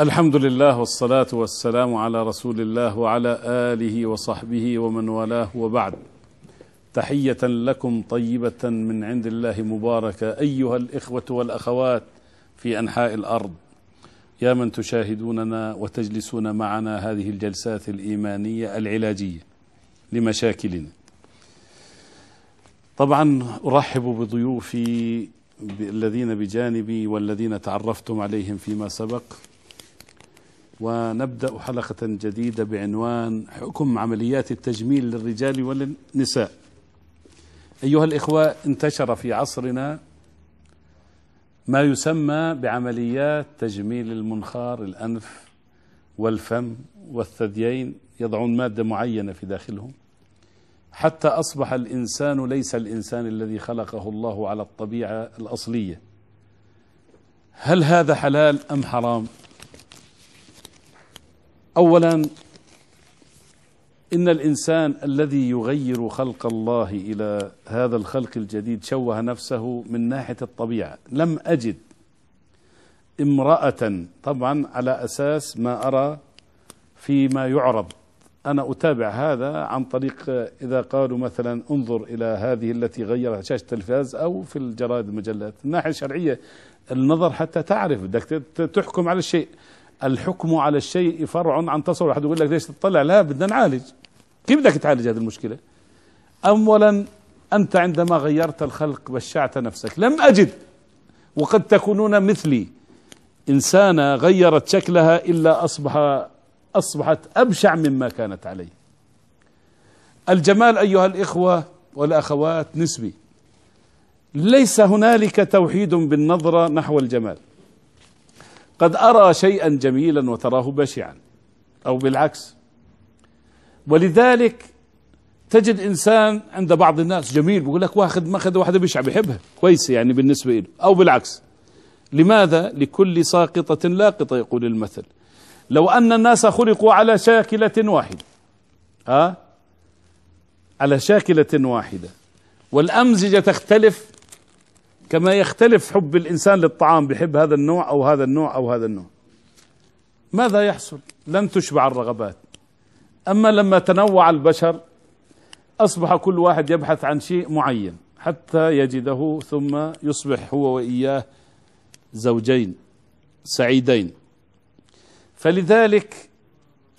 الحمد لله والصلاة والسلام على رسول الله وعلى آله وصحبه ومن والاه وبعد. تحية لكم طيبة من عند الله مباركة. أيها الإخوة والأخوات في أنحاء الأرض. يا من تشاهدوننا وتجلسون معنا هذه الجلسات الإيمانية العلاجية لمشاكلنا. طبعا أرحب بضيوفي الذين بجانبي والذين تعرفتم عليهم فيما سبق. ونبدأ حلقة جديدة بعنوان حكم عمليات التجميل للرجال والنساء أيها الإخوة انتشر في عصرنا ما يسمى بعمليات تجميل المنخار الأنف والفم والثديين يضعون مادة معينة في داخلهم. حتى أصبح الإنسان ليس الإنسان الذي خلقه الله على الطبيعة الأصلية. هل هذا حلال أم حرام؟ اولا إن الإنسان الذي يغير خلق الله إلى هذا الخلق الجديد شوه نفسه من ناحية الطبيعة. لم أجد امرأة طبعا على أساس ما أرى فيما يعرض أنا أتابع هذا عن طريق إذا قالوا مثلا انظر إلى هذه التي غيرت شاشة التلفاز أو في الجرائد المجلات. الناحية الشرعية النظر حتى تعرف بدك تحكم على الشيء. الحكم على الشيء فرع عن تصور. أحد يقول لك ليش تطلع؟ لا بدنا نعالج. كيف بدك تعالج هذه المشكلة؟ اولا أنت عندما غيرت الخلق بشعت نفسك. لم أجد. وقد تكونون مثلي. إنسانة غيرت شكلها إلا اصبح أصبحت أبشع مما كانت عليه. الجمال أيها الإخوة والأخوات نسبي. ليس هنالك توحيد بالنظرة نحو الجمال. قد أرى شيئا جميلا وتراه بشعا أو بالعكس. ولذلك تجد إنسان عند بعض الناس جميل بيقول لك واخذ ماخذ واحدة بشعة بيحبها. كويسة يعني بالنسبة له أو بالعكس. لماذا؟ لكل ساقطة لاقطة يقول المثل. لو أن الناس خلقوا على شاكلة واحدة. ها؟ على شاكلة واحدة. والأمزجة تختلف كما يختلف حب الإنسان للطعام بحب هذا النوع أو هذا النوع أو هذا النوع. ماذا يحصل؟ لن تشبع الرغبات. أما لما تنوع البشر أصبح كل واحد يبحث عن شيء معين حتى يجده ثم يصبح هو وإياه زوجين سعيدين. فلذلك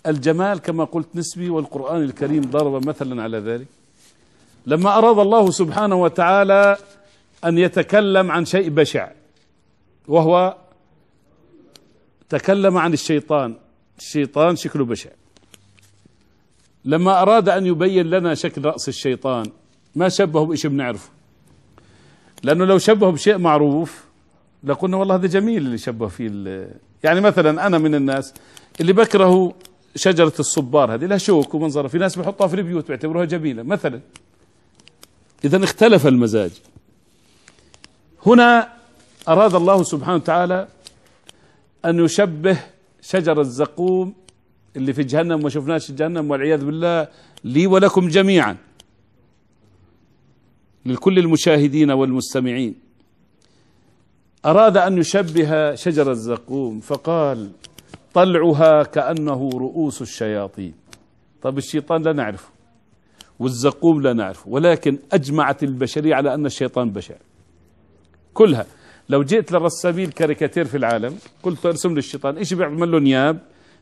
الجمال كما قلت نسبي والقرآن الكريم ضرب مثلا على ذلك. لما أراد الله سبحانه وتعالى أن يتكلم عن شيء بشع وهو تكلم عن الشيطان الشيطان شكله بشع. لما أراد أن يبين لنا شكل رأس الشيطان ما شبهه بشيء بنعرفه؟ لأنه لو شبهه بشيء معروف لقلنا والله هذا جميل اللي شبه فيه يعني مثلا أنا من الناس اللي بكره شجرة الصبار هذه لها شوك ومنظرها في ناس بيحطها في البيوت بيعتبروها جميلة مثلا. إذا اختلف المزاج. هنا أراد الله سبحانه وتعالى أن يشبه شجر الزقوم اللي في جهنم وما شفناش جهنم والعياذ بالله لي ولكم جميعا. لكل المشاهدين والمستمعين. أراد أن يشبه شجر الزقوم فقال طلعها كأنه رؤوس الشياطين. طب الشيطان لا نعرفه والزقوم لا نعرفه ولكن أجمعت البشرية على أن الشيطان بشع كلها. لو جئت للرسامين كاريكاتير في العالم قلت ارسم لي الشيطان إيش بيعمل له نياب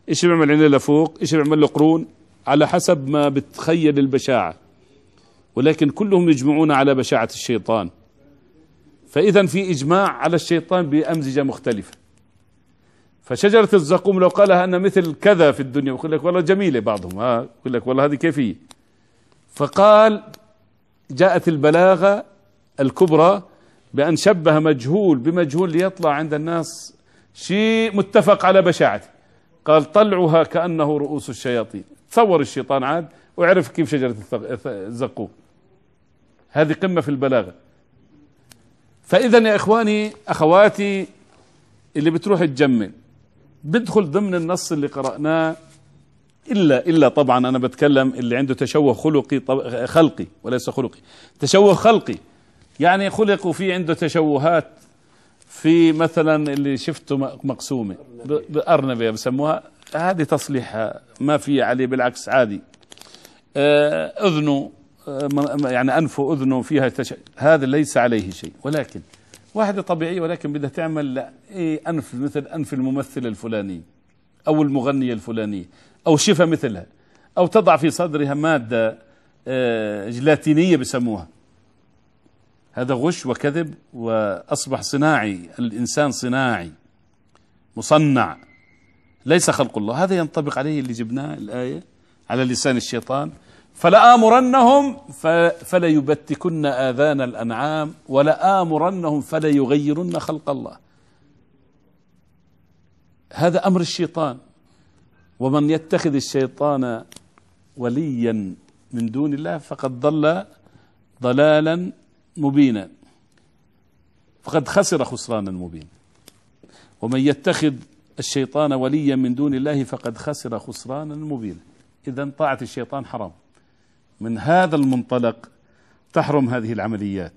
إيش بيعمل عينيه لفوق إيش بيعمل له قرون على حسب ما بتخيل البشاعة. ولكن كلهم يجمعون على بشاعة الشيطان. فإذا في إجماع على الشيطان بأمزجة مختلفة. فشجرة الزقوم لو قالها أن مثل كذا في الدنيا يقول لك والله جميلة بعضهم ها يقول لك والله هذه كيفية. فقال جاءت البلاغة الكبرى بأن شبه مجهول بمجهول ليطلع عند الناس شيء متفق على بشاعته. قال طلعها كأنه رؤوس الشياطين. تصور الشيطان عاد وعرف كيف شجرة الزقوم هذه قمة في البلاغة. فإذا يا إخواني أخواتي اللي بتروح تجمل بدخل ضمن النص اللي قرأناه. إلا إلا طبعا أنا بتكلم اللي عنده تشوه خلقي خلقي وليس خلقي. تشوه خلقي. يعني خلقوا في عنده تشوهات في مثلا اللي شفته مقسومة. بأرنبة بسموها. هذه تصليحها. ما في عليه بالعكس عادي. آه، أذنه آه، يعني أنفه أذنه فيها تش... هذا ليس عليه شيء. ولكن واحدة طبيعية ولكن بدها تعمل إيه أنف مثل أنف الممثل الفلاني أو المغنية الفلانية أو شفة مثلها أو تضع في صدرها مادة آه، جلاتينية بسموها. هذا غش وكذب وأصبح صناعي الإنسان صناعي مصنع ليس خلق الله. هذا ينطبق عليه اللي جبناه الآية على لسان الشيطان. فلآمرنهم فليبتكن آذان الأنعام ولآمرنهم فليغيرن خلق الله. هذا أمر الشيطان. ومن يتخذ الشيطان وليا من دون الله فقد ضل ضلالا مبينا. فقد خسر خسرانا مبينا. ومن يتخذ الشيطان وليا من دون الله فقد خسر خسرانا مبينا. إذا طاعة الشيطان حرام. من هذا المنطلق تحرم هذه العمليات.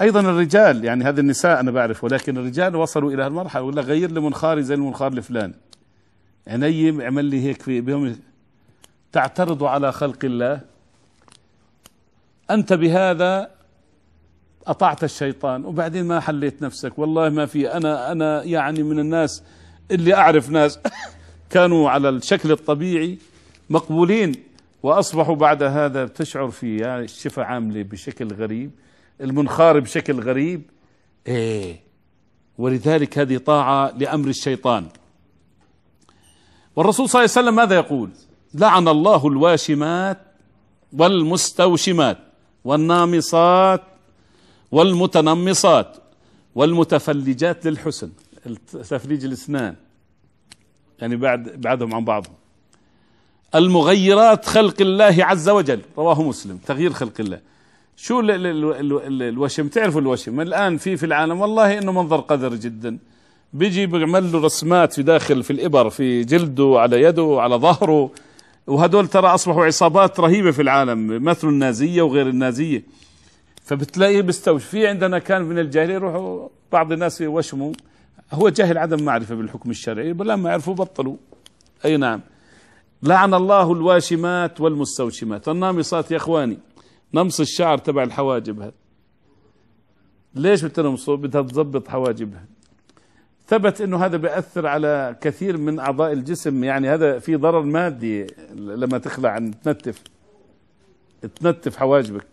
أيضا الرجال يعني هذا النساء أنا بعرف ولكن الرجال وصلوا إلى المرحله ولا غير لي منخاري زي المنخار الفلاني عيني اعمل لي هيك في بهم تعترض على خلق الله أنت بهذا أطعت الشيطان وبعدين ما حليت نفسك. والله ما في أنا أنا يعني من الناس اللي أعرف ناس كانوا على الشكل الطبيعي مقبولين وأصبحوا بعد هذا تشعر في يعني الشفا عاملة بشكل غريب المنخار بشكل غريب. إيه. ولذلك هذه طاعة لأمر الشيطان. والرسول صلى الله عليه وسلم ماذا يقول؟ لعن الله الواشمات والمستوشمات. والنامصات والمتنمصات والمتفلجات للحسن. تفليج الاسنان. يعني بعد بعدهم عن بعضهم. المغيرات خلق الله عز وجل. رواه مسلم. تغيير خلق الله. شو ال ال ال الوشم؟ تعرفوا الوشم. الآن في في العالم والله إنه منظر قذر جدا. بيجي بيعمل له رسمات في داخل في الإبر في جلده على يده على ظهره. وهدول ترى أصبحوا عصابات رهيبة في العالم مثل النازية وغير النازية. فبتلاقيه بيستوش. في عندنا كان من الجاهلية يروحوا بعض الناس يوشموا. هو جاهل عدم معرفة بالحكم الشرعي لما يعرفوا بطلوا. أي نعم. لعن الله الواشمات والمستوشمات. النامصات يا إخواني نمص الشعر تبع الحواجب هذا. ليش بتنمصه؟ بدها تظبط حواجبها. ثبت إنه هذا بيأثر على كثير من أعضاء الجسم. يعني هذا في ضرر مادي لما تخلع تنتف. تنتف حواجبك.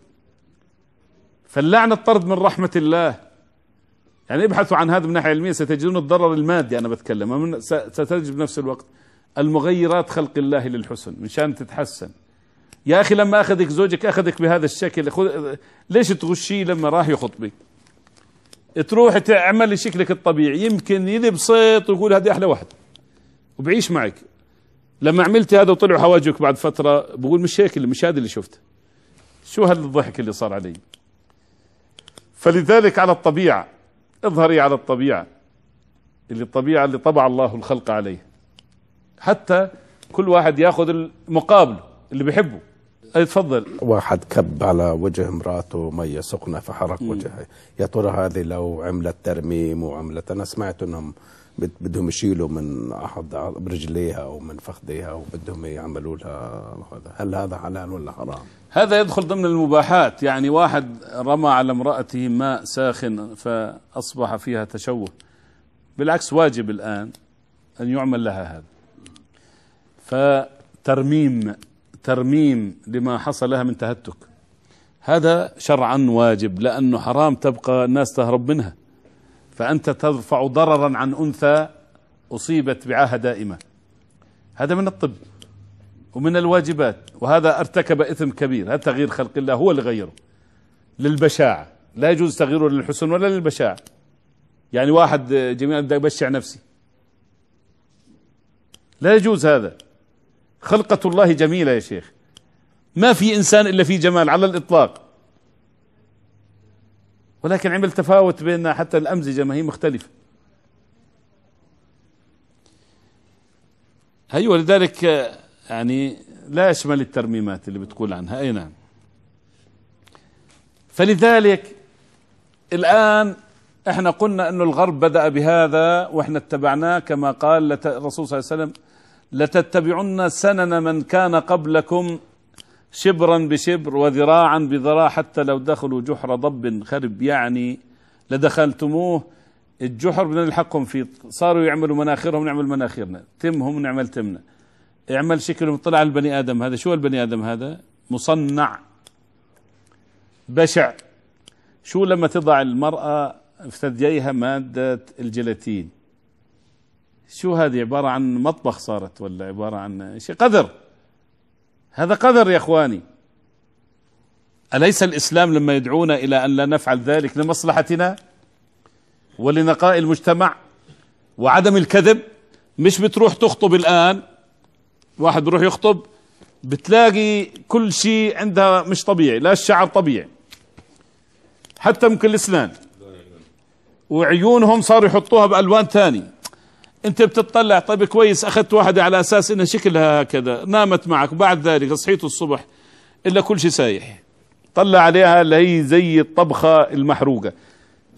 فاللعنة الطرد من رحمة الله. يعني ابحثوا عن هذا من ناحية علمية ستجدون الضرر المادي أنا بتكلم. ستجد بنفس الوقت المغيرات خلق الله للحسن مشان تتحسن. يا أخي لما أخذك زوجك أخذك بهذا الشكل ليش تغشيه لما راح يخطبك؟ تروح تعمل شكلك الطبيعي. يمكن صيت ويقول هذه أحلى واحد. وبعيش معك. لما عملت هذا وطلعوا حواجبك بعد فترة بقول مش هيك مش هذا اللي شفته. شو هالضحك اللي صار علي؟ فلذلك على الطبيعة اظهري على الطبيعة. اللي الطبيعة اللي طبع الله الخلق عليه. حتى كل واحد ياخذ المقابل اللي بيحبه. تفضل. واحد كب على وجه امرأته مية سخنة فحرق وجهها يا ترى هذه لو عملت ترميم وعملت أنا سمعت إنهم بدهم يشيلوا من أحد برجليها أو من فخذيها وبدهم يعملوا لها هذا. هل هذا حلال ولا حرام؟ هذا يدخل ضمن المباحات. يعني واحد رمى على امرأته ماء ساخن فأصبح فيها تشوه. بالعكس واجب الآن أن يعمل لها هذا. فترميم ترميم لما حصل لها من تهتك. هذا شرعا واجب لأنه حرام تبقى الناس تهرب منها. فأنت ترفع ضررا عن أنثى أصيبت بعاهة دائمة. هذا من الطب ومن الواجبات وهذا ارتكب إثم كبير. هذا تغيير خلق الله هو اللي غيره؟ للبشاعة. لا يجوز تغييره للحسن ولا للبشاعة. يعني واحد جميل بدي أبشع نفسي. لا يجوز هذا. خلقة الله جميلة يا شيخ. ما في إنسان إلا في جمال على الإطلاق. ولكن عمل تفاوت بين حتى الأمزجة ما هي مختلفة. هي ولذلك يعني لا يشمل الترميمات اللي بتقول عنها. أي نعم. فلذلك الآن إحنا قلنا انه الغرب بدأ بهذا وإحنا اتبعناه كما قال الرسول صلى الله عليه وسلم لتتبعن سنن من كان قبلكم شبرا بشبر وذراعا بذراع حتى لو دخلوا جحر ضب خرب. يعني لدخلتموه الجحر بدنا نلحقهم فيه صاروا يعملوا مناخرهم نعمل مناخيرنا. تمهم نعمل تمنا. اعمل شكلهم طلع البني آدم هذا. شو البني آدم هذا؟ مصنع. بشع. شو لما تضع المرأة في ثدييها مادة الجيلاتين؟ شو هذه؟ عبارة عن مطبخ صارت ولا عبارة عن شيء؟ قذر. هذا قذر يا إخواني. أليس الإسلام لما يدعونا إلى أن لا نفعل ذلك لمصلحتنا ولنقاء المجتمع وعدم الكذب؟ مش بتروح تخطب الآن؟ واحد بيروح يخطب بتلاقي كل شيء عندها مش طبيعي لا الشعر طبيعي. حتى ممكن الإسنان. وعيونهم صاروا يحطوها بألوان ثاني انت بتطلع. طيب كويس أخذت واحدة على أساس إنها شكلها هكذا. نامت معك. بعد ذلك صحيت الصبح. إلا كل شيء سايح. طلع عليها اللي هي زي الطبخة المحروقة.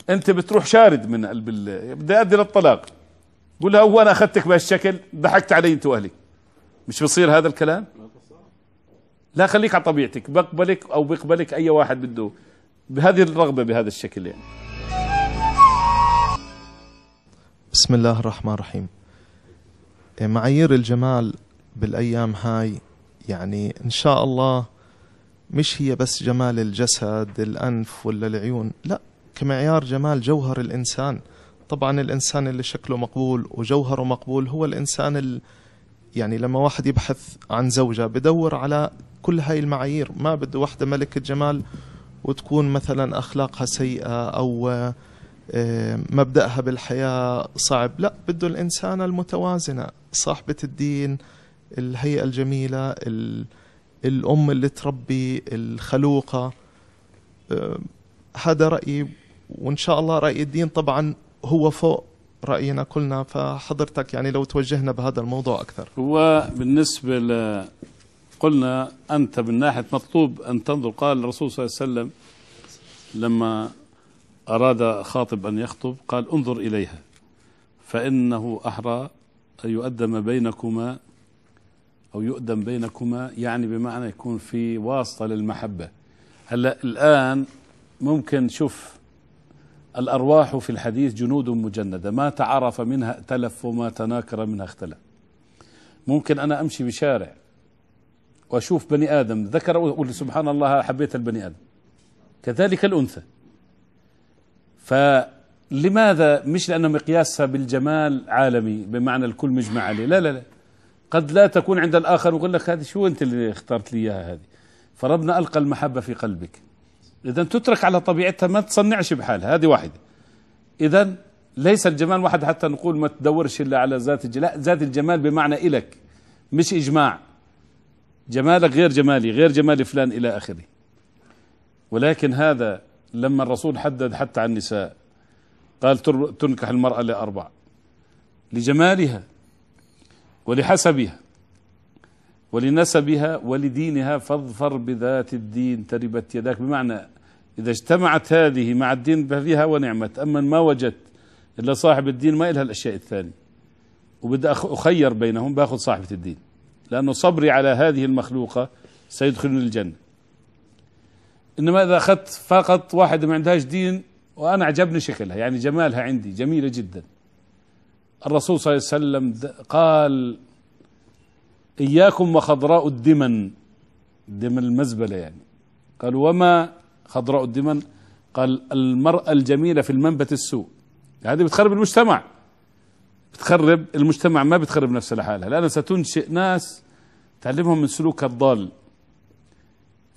أنت بتروح شارد من قلب بدي ادي للطلاق قول لها هو أنا أخذتك بهالشكل. ضحكت علي أنت واهلك مش بصير هذا الكلام؟ لا خليك على طبيعتك. بقبلك أو بيقبلك أي واحد بده. بهذه الرغبة بهذا الشكل يعني. بسم الله الرحمن الرحيم. معايير الجمال بالأيام هاي يعني إن شاء الله مش هي بس جمال الجسد الأنف ولا العيون لا كمعيار جمال جوهر الإنسان. طبعا الإنسان اللي شكله مقبول وجوهره مقبول هو الإنسان ال يعني لما واحد يبحث عن زوجة بدور على كل هاي المعايير. ما بده واحدة ملكة جمال وتكون مثلا أخلاقها سيئة أو مبدأها بالحياة صعب. لا بده الإنسانة المتوازنة صاحبة الدين الهيئة الجميلة ال- الأم اللي تربي الخلوقة. آه، هذا رأيي وإن شاء الله رأي الدين طبعا هو فوق رأينا كلنا. فحضرتك يعني لو توجهنا بهذا الموضوع أكثر. هو بالنسبة ل قلنا أنت من ناحية مطلوب أن تنظر. قال الرسول صلى الله عليه وسلم لما أراد خاطب أن يخطب قال انظر إليها فإنه أحرى أن يؤدم بينكما أو يؤدم بينكما يعني بمعنى يكون في واسطة للمحبة. هلا الآن ممكن شوف الأرواح في الحديث جنود مجندة ما تعرف منها ائتلف وما تناكر منها اختلف. ممكن أنا أمشي بشارع وأشوف بني آدم ذكر أقول سبحان الله حبيت البني آدم. كذلك الأنثى. فلماذا مش لأنه مقياسها بالجمال عالمي بمعنى الكل مجمع عليه؟ لا لا لا. قد لا تكون عند الآخر ويقول لك هذه شو أنت اللي اخترت لي إياها هذه؟ فربنا ألقى المحبة في قلبك. اذا تترك على طبيعتها ما تصنعش بحالها. هذه واحدة. اذا ليس الجمال واحد حتى نقول ما تدورش إلا على ذات الجمال لا ذات الجمال بمعنى إلك مش إجماع. جمالك غير جمالي غير جمال فلان إلى آخره. ولكن هذا لما الرسول حدد حتى عن النساء قال تنكح المرأة لأربع لجمالها ولحسبها ولنسبها ولدينها فاظفر بذات الدين تربت يداك. بمعنى إذا اجتمعت هذه مع الدين فيها ونعمت أما ما وجدت إلا صاحب الدين ما إلها الأشياء الثانية. وبدي أخ- أخير بينهم بأخذ صاحبة الدين لأنه صبري على هذه المخلوقة سيدخلني الجنة. إنما إذا أخذت فقط واحدة ما عندهاش دين وأنا عجبني شكلها يعني جمالها عندي جميلة جدا. الرسول صلى الله عليه وسلم قال إياكم وخضراء الدمن. دمن المزبلة يعني. قال وما خضراء الدمن؟ قال المرأة الجميلة في المنبت السوء. هذه بتخرب المجتمع. بتخرب المجتمع ما بتخرب نفسها لحالها. لأنها ستنشئ ناس تعلمهم من سلوكها الضال.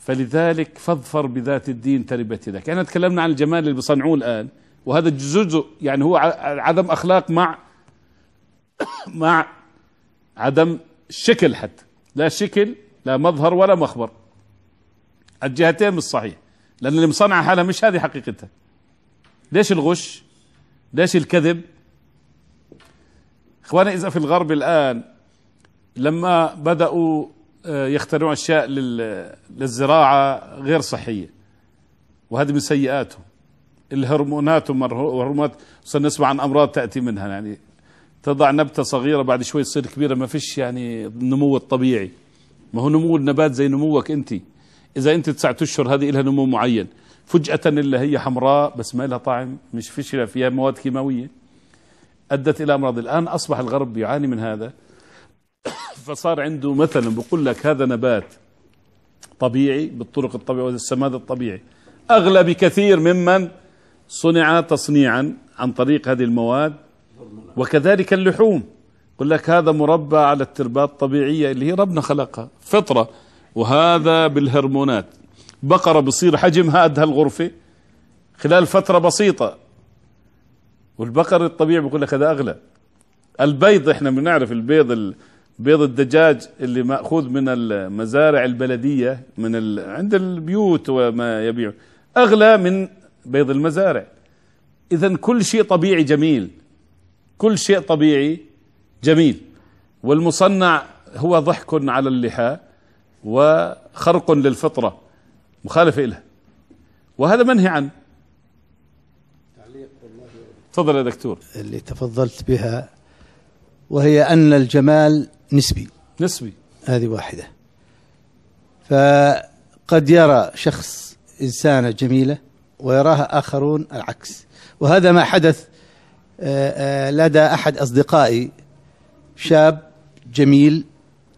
فلذلك فاظفر بذات الدين تربت يدك. يعني تكلمنا عن الجمال اللي بيصنعوه الآن وهذا جزء يعني هو عدم أخلاق مع مع عدم شكل حتى. لا شكل لا مظهر ولا مخبر. الجهتين مش صحيح. لأن اللي مصنع حالها مش هذه حقيقتها. ليش الغش؟ ليش الكذب؟ إخواني إذا في الغرب الآن لما بدأوا يخترعون أشياء لل- للزراعة غير صحية. وهذه من سيئاتهم. الهرمونات وهرمونات صرنا نسمع عن أمراض تأتي منها. يعني تضع نبتة صغيرة بعد شوي تصير كبيرة ما فيش يعني النمو الطبيعي. ما هو نمو النبات زي نموك أنت. إذا أنت تسعة أشهر هذه لها نمو معين. فجأة اللي هي حمراء بس ما لها طعم مش فيش فيها مواد كيماوية. أدت إلى أمراض. الآن أصبح الغرب يعاني من هذا. فصار عنده مثلا بقول لك هذا نبات طبيعي بالطرق الطبيعية والسماد الطبيعي. أغلى بكثير ممن صنع تصنيعا عن طريق هذه المواد وكذلك اللحوم. يقول لك هذا مربى على التربات الطبيعية اللي هي ربنا خلقها. فطرة. وهذا بالهرمونات. بقرة بصير حجمها قد هالغرفة خلال فترة بسيطة. والبقر الطبيعي بقول لك هذا أغلى. البيض إحنا بنعرف البيض بيض الدجاج اللي مأخوذ من المزارع البلدية من ال... عند البيوت وما يبيع. أغلى من بيض المزارع. إذا كل شيء طبيعي جميل. كل شيء طبيعي جميل. والمصنع هو ضحك على اللحى وخرق للفطرة مخالفة لها وهذا منهي عنه. تفضل يا دكتور. اللي تفضلت بها وهي أن الجمال نسبي. نسبي. هذه واحدة. فقد يرى شخص إنسانة جميلة ويراها آخرون العكس. وهذا ما حدث آه، آه، لدى أحد أصدقائي شاب جميل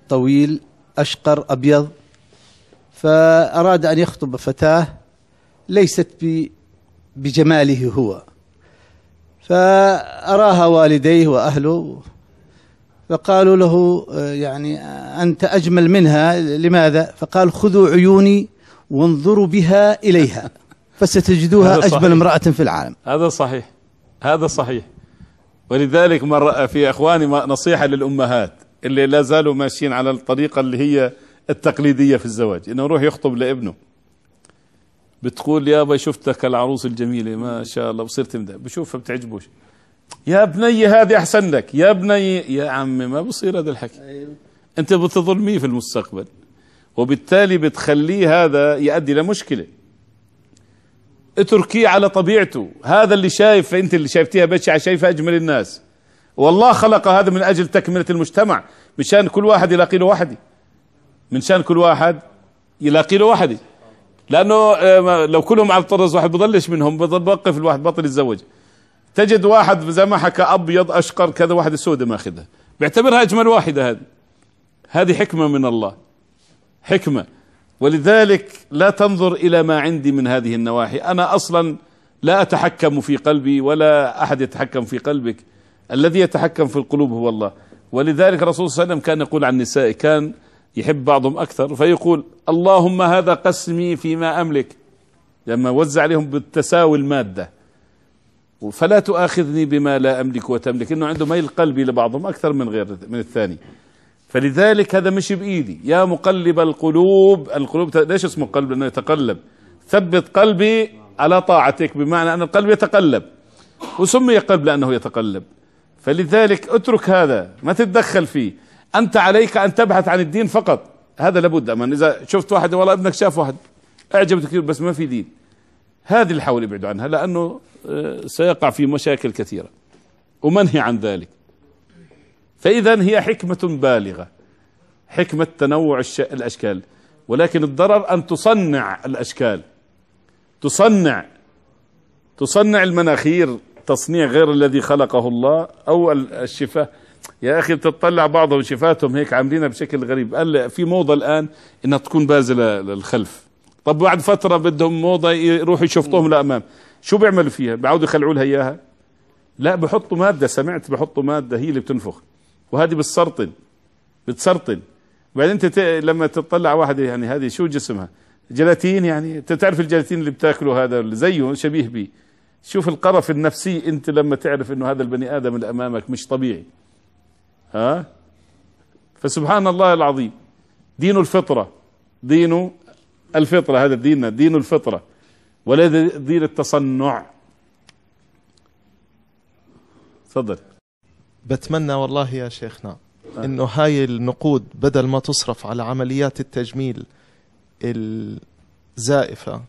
طويل أشقر أبيض. فأراد أن يخطب فتاة ليست بجماله هو. فأراها والديه وأهله فقالوا له آه، يعني أنت أجمل منها لماذا؟ فقال خذوا عيوني وانظروا بها إليها فستجدوها أجمل امرأة في العالم. هذا صحيح. هذا صحيح. ولذلك مر في إخواني نصيحة للأمهات اللي لا زالوا ماشيين على الطريقة اللي هي التقليدية في الزواج إنه يروح يخطب لابنه. بتقول يابا شفتك العروس الجميلة ما شاء الله بصير تمدح بشوفها بتعجبوش. يا بني هذه أحسن لك. يا بني يا عمي ما بصير هذا الحكي. أنت بتظلميه في المستقبل وبالتالي بتخليه هذا يؤدي لمشكله اتركيه على طبيعته. هذا اللي شايف أنت اللي شايفتيها بشعة شايفة أجمل الناس. والله خلق هذا من أجل تكملة المجتمع. مشان كل واحد يلاقي له وحدي. من شان كل واحد يلاقي له وحدي. لأنه آه، لو كلهم على الطرز واحد بضلش منهم بضل بوقف الواحد بطل يتزوج. تجد واحد زي ما حكى أبيض أشقر كذا واحد سوداء ماخذها. بيعتبرها اجمل واحدة هذه. هذه حكمة من الله. حكمة. ولذلك لا تنظر إلى ما عندي من هذه النواحي. أنا أصلا لا أتحكم في قلبي ولا أحد يتحكم في قلبك. الذي يتحكم في القلوب هو الله. ولذلك الرسول صلى الله عليه وسلم كان يقول عن النساء كان يحب بعضهم أكثر فيقول اللهم هذا قسمي فيما أملك. لما وزع عليهم بالتساوي المادة. فلا تؤاخذني بما لا أملك وتملك. إنه عنده ميل قلبي لبعضهم أكثر من غير من الثاني. فلذلك هذا مش بإيدي. يا مقلب القلوب القلوب ليش اسمه قلب؟ لأنه يتقلب. ثبت قلبي على طاعتك بمعنى أن القلب يتقلب. وسمي قلب لأنه يتقلب. فلذلك اترك هذا ما تتدخل فيه. أنت عليك أن تبحث عن الدين فقط. هذا لابد اما إذا شفت واحد والله ابنك شاف واحد اعجبته كثير بس ما في دين. هذه اللي حاول يبعدوا عنها لأنه آه، سيقع في مشاكل كثيرة. ومنهي عن ذلك. فإذا هي حكمة بالغة. حكمة تنوع الأشكال. ولكن الضرر أن تصنع الأشكال. تصنع. تصنع المناخير تصنيع غير الذي خلقه الله أو الشفاة. يا أخي تطلع بعضهم شفاتهم هيك عاملينها بشكل غريب. قال في موضة الآن إنها تكون بازلة للخلف. طب بعد فترة بدهم موضة يروحوا يشفطوهم لأمام. شو بيعملوا فيها؟ بيعودوا يخلعوا لها إياها؟ لا بحطوا مادة سمعت بحطوا مادة هي اللي بتنفخ. وهذه بتسرطن بتسرطن. بعدين انت لما تطلع واحدة يعني هذه شو جسمها؟ جلاتين يعني؟ أنت تعرف الجلاتين اللي بتاكله هذا اللي زيه شبيه به شوف القرف النفسي أنت لما تعرف إنه هذا البني آدم اللي أمامك مش طبيعي. ها؟ فسبحان الله العظيم. دين الفطرة. دين الفطرة هذا ديننا دين الفطرة. ولا دين التصنع تفضل بتمنى والله يا شيخنا إنه هاي النقود بدل ما تصرف على عمليات التجميل الزائفة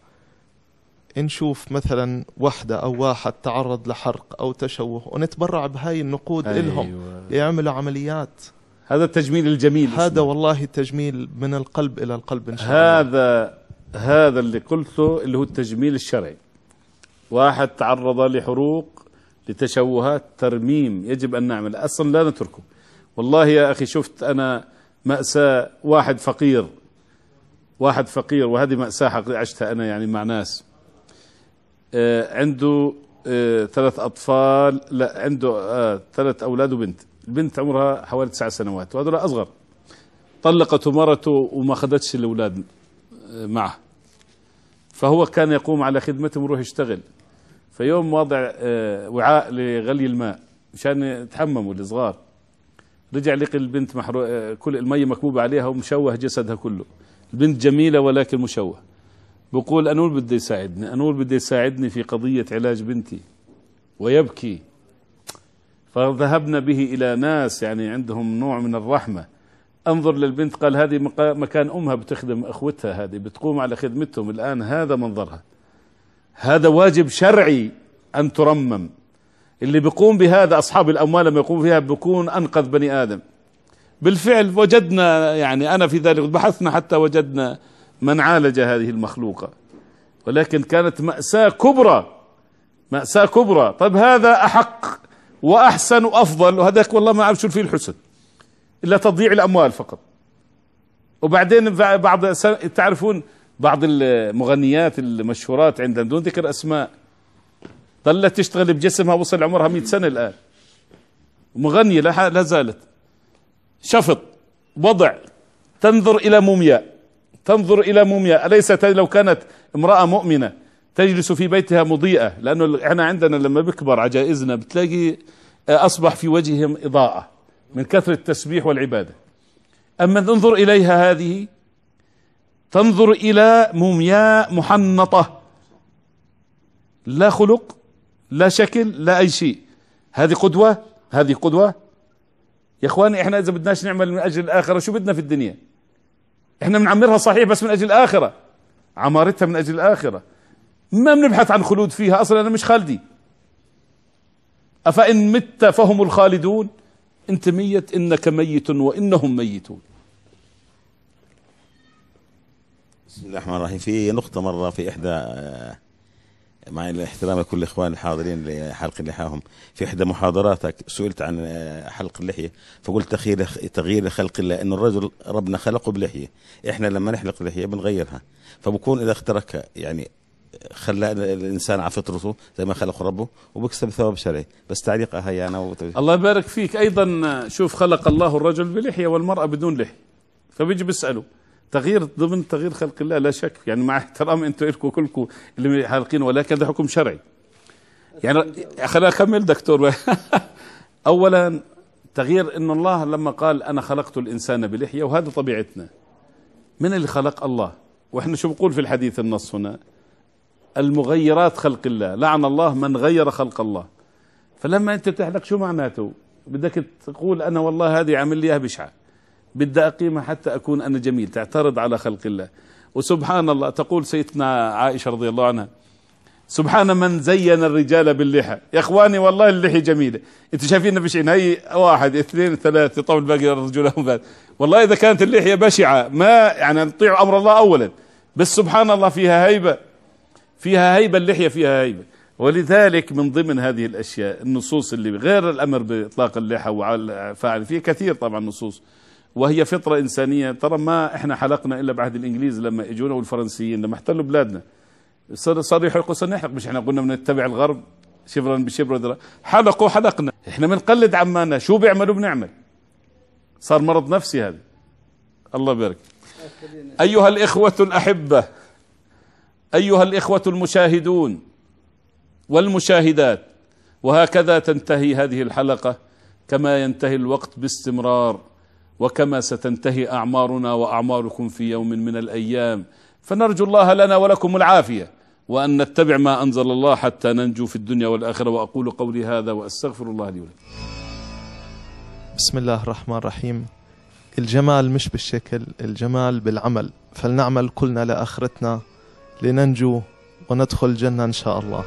نشوف مثلا وحدة أو واحد تعرض لحرق أو تشوه ونتبرع بهاي النقود أيوة. إلهم يعملوا عمليات هذا التجميل الجميل هذا اسمه. والله تجميل من القلب إلى القلب إن شاء الله هذا هذا اللي قلته اللي هو التجميل الشرعي. واحد تعرض لحروق لتشوهات ترميم. يجب أن نعمل. أصلا لا نتركه. والله يا أخي شفت أنا مأساة واحد فقير. واحد فقير وهذه مأساة عشتها أنا يعني مع ناس. آه، عنده آه، ثلاث أطفال. لا عنده آه، ثلاث أولاد وبنت. البنت عمرها حوالي تسع سنوات وهذول أصغر. طلقته مرته وما أخذتش الأولاد. معه. فهو كان يقوم على خدمتهم يروح يشتغل. فيوم واضع آه، وعاء لغلي الماء مشان يتحمموا الصغار رجع لقي البنت محرو... آه، كل المية مكبوبة عليها ومشوه جسدها كله. البنت جميلة ولكن مشوه. بقول أنول بده يساعدني؟ أنول بده يساعدني في قضية علاج بنتي؟ ويبكي. فذهبنا به إلى ناس يعني عندهم نوع من الرحمة. انظر للبنت قال هذه مكان أمها بتخدم أخوتها هذه بتقوم على خدمتهم. الآن هذا منظرها. هذا واجب شرعي أن ترمم. اللي بيقوم بهذا أصحاب الأموال لما يقوم فيها بيكون أنقذ بني آدم. بالفعل وجدنا يعني أنا في ذلك بحثنا حتى وجدنا من عالج هذه المخلوقة. ولكن كانت مأساة كبرى مأساة كبرى. طيب هذا أحق وأحسن وأفضل وهذاك والله ما أعرف شو فيه الحسن إلا تضييع الأموال فقط. وبعدين بعض تعرفون بعض المغنيات المشهورات عندنا بدون ذكر أسماء. ظلت تشتغل بجسمها وصل عمرها 100 سنة الآن. مغنية لا زالت. شفط وضع تنظر إلى مومياء. تنظر إلى مومياء. أليس لو كانت امرأة مؤمنة تجلس في بيتها مضيئة؟ لأنه إحنا عندنا لما بكبر عجائزنا بتلاقي أصبح في وجههم إضاءة. من كثرة التسبيح والعبادة. أما انظر إليها هذه تنظر إلى مومياء محنطة. لا خلق لا شكل لا أي شيء. هذه قدوة هذه قدوة. يا إخواني إحنا إذا بدناش نعمل من أجل الآخرة شو بدنا في الدنيا؟ إحنا بنعمرها صحيح بس من أجل الآخرة. عمارتها من أجل الآخرة. ما بنبحث عن خلود فيها أصلا أنا مش خالدي. أفإن مت فهم الخالدون؟ أنت ميت إنك ميت وإنهم ميتون. بسم الله الرحمن الرحيم. في نقطة مرة في إحدى مع الاحترام لكل الإخوان الحاضرين لحلق لحاهم في إحدى محاضراتك سئلت عن حلق اللحية فقلت تغيير تغيير خلق الله إنه الرجل ربنا خلقه بلحية. إحنا لما نحلق اللحية بنغيرها فبكون إذا اختركها يعني خلى الإنسان على فطرته زي ما خلقه ربه وبكسب ثواب شرعي. بس تعليقها هي أنا وت... الله يبارك فيك. أيضا شوف خلق الله الرجل بلحية والمرأة بدون لحية. فبيجي بيساله تغيير ضمن تغيير خلق الله لا شك. يعني مع احترام أنتم لكم كلكم اللي حالقين ولكن هذا حكم شرعي. يعني خليني أكمل دكتور. اولا تغيير إن الله لما قال أنا خلقت الإنسان بلحية وهذا طبيعتنا. من اللي خلق الله؟ وإحنا شو بقول في الحديث النص هنا؟ المغيرات خلق الله. لعن الله من غير خلق الله. فلما أنت تحلق شو معناته؟ بدك تقول أنا والله هذه عامل لي إياها بشعة. بدي اقيمها حتى أكون أنا جميل تعترض على خلق الله. وسبحان الله تقول سيدنا عائشة رضي الله عنها سبحان من زين الرجال باللحى. يا إخواني والله اللحية جميلة. أنتوا شايفين بشعين هي واحد اثنين ثلاثة طول باقي رجلهم والله إذا كانت اللحية بشعة ما يعني نطيع أمر الله اولا. بس سبحان الله فيها هيبة. فيها هيبة اللحية فيها هيبة. ولذلك من ضمن هذه الأشياء النصوص اللي غير الأمر بإطلاق اللحى وعلى فاعل فيه كثير طبعا نصوص. وهي فطرة إنسانية. ترى ما إحنا حلقنا إلا بعهد الإنجليز لما إجونا والفرنسيين لما احتلوا بلادنا. صار صار يحلقوا صار نحلق. مش إحنا قلنا بنتبع الغرب؟ شبرا بشبر حلقوا حلقنا. إحنا بنقلد عمانا. شو بيعملوا؟ بنعمل. صار مرض نفسي هذا. الله يبارك. أيها الإخوة الأحبة أيها الإخوة المشاهدون والمشاهدات وهكذا تنتهي هذه الحلقة كما ينتهي الوقت باستمرار وكما ستنتهي أعمارنا وأعماركم في يوم من الأيام. فنرجو الله لنا ولكم العافية وأن نتبع ما أنزل الله حتى ننجو في الدنيا والآخرة. وأقول قولي هذا وأستغفر الله لي ولكم. بسم الله الرحمن الرحيم. الجمال مش بالشكل الجمال بالعمل. فلنعمل كلنا لآخرتنا. لننجو وندخل الجنة إن شاء الله.